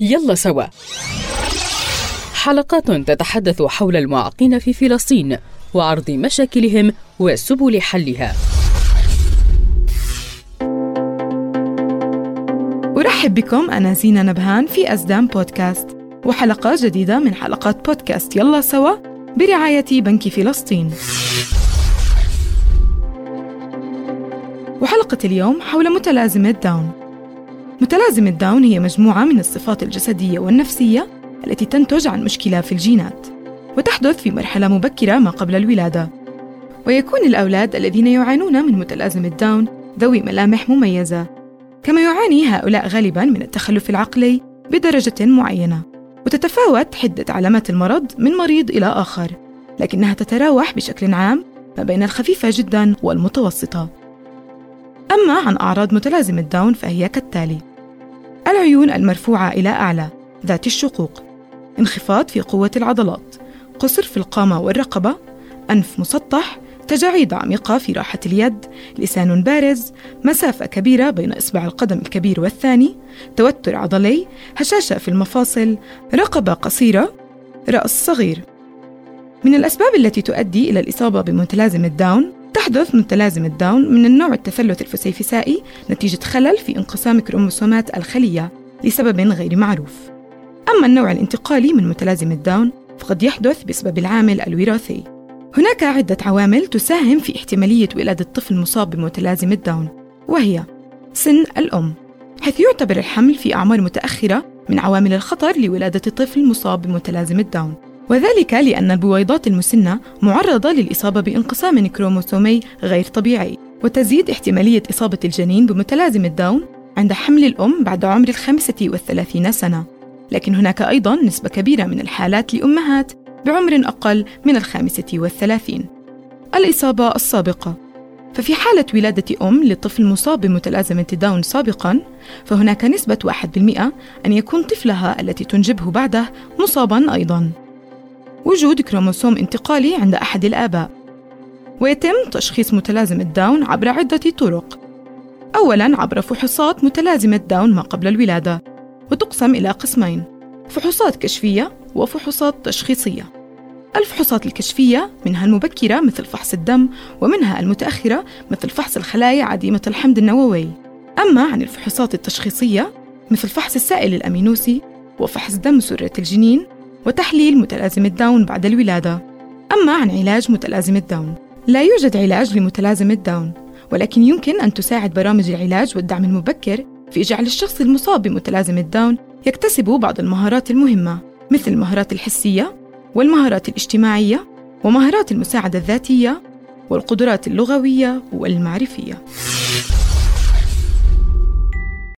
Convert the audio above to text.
يلا سوا. حلقات تتحدث حول المعاقين في فلسطين وعرض مشاكلهم وسبل حلها. أرحب بكم أنا زينة نبهان في أزدام بودكاست وحلقة جديدة من حلقات بودكاست. يلا سوا برعاية بنك فلسطين. وحلقة اليوم حول متلازمة داون. متلازمة داون هي مجموعة من الصفات الجسدية والنفسية التي تنتج عن مشكلة في الجينات وتحدث في مرحلة مبكرة ما قبل الولادة. ويكون الأولاد الذين يعانون من متلازمة داون ذوي ملامح مميزة كما يعاني هؤلاء غالبا من التخلف العقلي بدرجة معينة. وتتفاوت حدة علامات المرض من مريض إلى آخر لكنها تتراوح بشكل عام ما بين الخفيفة جدا والمتوسطة. أما عن أعراض متلازمة داون فهي كالتالي العيون المرفوعة إلى أعلى ذات الشقوق انخفاض في قوة العضلات قصر في القامة والرقبة أنف مسطح تجاعيد عميقة في راحة اليد لسان بارز مسافة كبيرة بين إصبع القدم الكبير والثاني توتر عضلي هشاشة في المفاصل رقبة قصيرة رأس صغير. من الأسباب التي تؤدي إلى الإصابة بمتلازمة داون تحدث متلازمة داون من النوع التثلث الفسيفسائي نتيجة خلل في انقسام كروموسومات الخلية لسبب غير معروف. أما النوع الانتقالي من متلازمة داون فقد يحدث بسبب العامل الوراثي. هناك عدة عوامل تساهم في احتمالية ولادة طفل مصاب بمتلازمة داون وهي سن الأم حيث يعتبر الحمل في أعمار متأخرة من عوامل الخطر لولادة طفل مصاب بمتلازمة داون وذلك لأن البويضات المسنة معرضة للإصابة بانقسام كروموسومي غير طبيعي وتزيد احتمالية إصابة الجنين بمتلازمة داون عند حمل الأم بعد عمر الخامسة والثلاثين سنة. لكن هناك أيضا نسبة كبيرة من الحالات لأمهات بعمر أقل من الخامسة والثلاثين. الإصابة السابقة. ففي حالة ولادة أم لطفل مصاب بمتلازمة داون سابقا فهناك نسبة 1% أن يكون طفلها التي تنجبه بعده مصابا أيضا. وجود كروموسوم انتقالي عند أحد الآباء. ويتم تشخيص متلازمة داون عبر عدة طرق. أولاً عبر فحوصات متلازمة داون ما قبل الولادة وتقسم إلى قسمين فحوصات كشفية وفحوصات تشخيصية. الفحوصات الكشفية منها المبكرة مثل فحص الدم ومنها المتأخرة مثل فحص الخلايا عديمة الحمض النووي. أما عن الفحوصات التشخيصية مثل فحص السائل الأمنيوسي وفحص دم سرة الجنين وتحليل متلازمة داون بعد الولادة. أما عن علاج متلازمة داون لا يوجد علاج لمتلازمة داون ولكن يمكن أن تساعد برامج العلاج والدعم المبكر في جعل الشخص المصاب بمتلازمة داون يكتسب بعض المهارات المهمة مثل المهارات الحسية والمهارات الاجتماعية ومهارات المساعدة الذاتية والقدرات اللغوية والمعرفية.